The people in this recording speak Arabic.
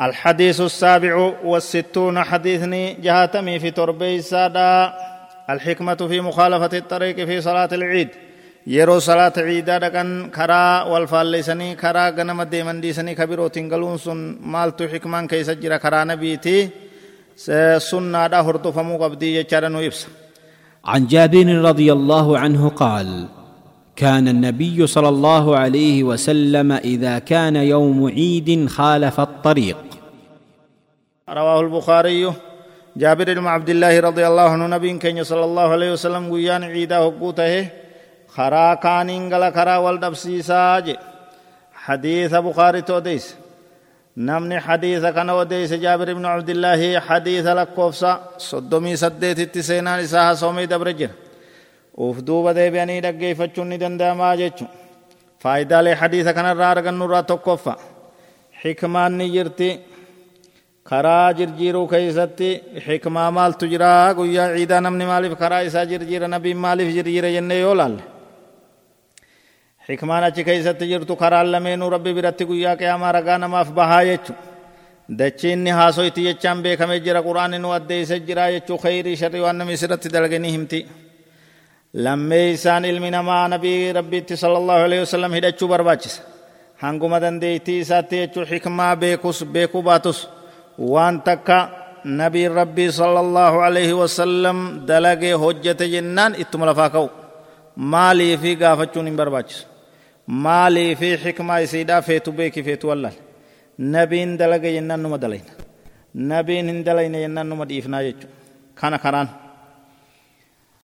الحديث السابع والستون حديثني جهاتمي في تربي سادا الحكمة في مخالفة الطريق في صلاة العيد. يرو صلاة عيدا دقن كرا والفاليسني كرا غنم ديمن ديسني كبيرو تنقلون سن مالتو حكمان كي سجر كرا نبيتي. سننا دا هرتو فمو قبدي يچارنو يبس عن جابين رضي الله عنه قال كان النبي صلى الله عليه وسلم إذا كان يوم عيد خالف الطريق. رواه البخاري. جابر بن عبد الله رضي الله عنه نبي كان صلى الله عليه وسلم قيان عيدا وقوته خرا كان قال خرا والدبسيسا حديث بخاري توديس نمني حديث كان وديس جابر بن عبد الله حديث لكوفسا. صدمي سديت اتسينا نساها صومي دبرجر. deebi'anii dhaggeeffachuun ni danda'amaa jechuun faayidaalee hadiisa kanarraa argannu irraa tokkoffa xikmaan ni jirti karaa jirjiiruu keessatti xikmaa maaltu jira guyyaa ciidaa namni maaliif karaa isaa jirjiira nabiin maaliif jirjiira jennee yoo laalle xikmaan achi keessatti jirtu karaan lameenuu rabbi biratti guyyaa qiyaamaa ragaa namaaf bahaa jechuudha dachiinni haasoyti jechaan beekamee jira quraanni nu addeessee jira jechuu khayrii sharrii waan namni sirratti dalaganii himti. lammeeysaan ilmi namaa nabii rabbiitti sala allahu alehi hidhachuu barbaachisa hanguma dandeeytii isaatti jechuu xikmaa beekus beekuu baatus takka nabiin rabbii sala allahu alaihi wasallam dalagee hojjete jennaan ittuma lafaa ka'u maaliifi gaafachuun hin barbaachisu maaliifi xikmaa isiidhaa feetu beeki feetu wallaal nabiin dalage jennaan numa dalayna nabiin hin dalayne jennaan numa dhiifnaa jechu kana karaan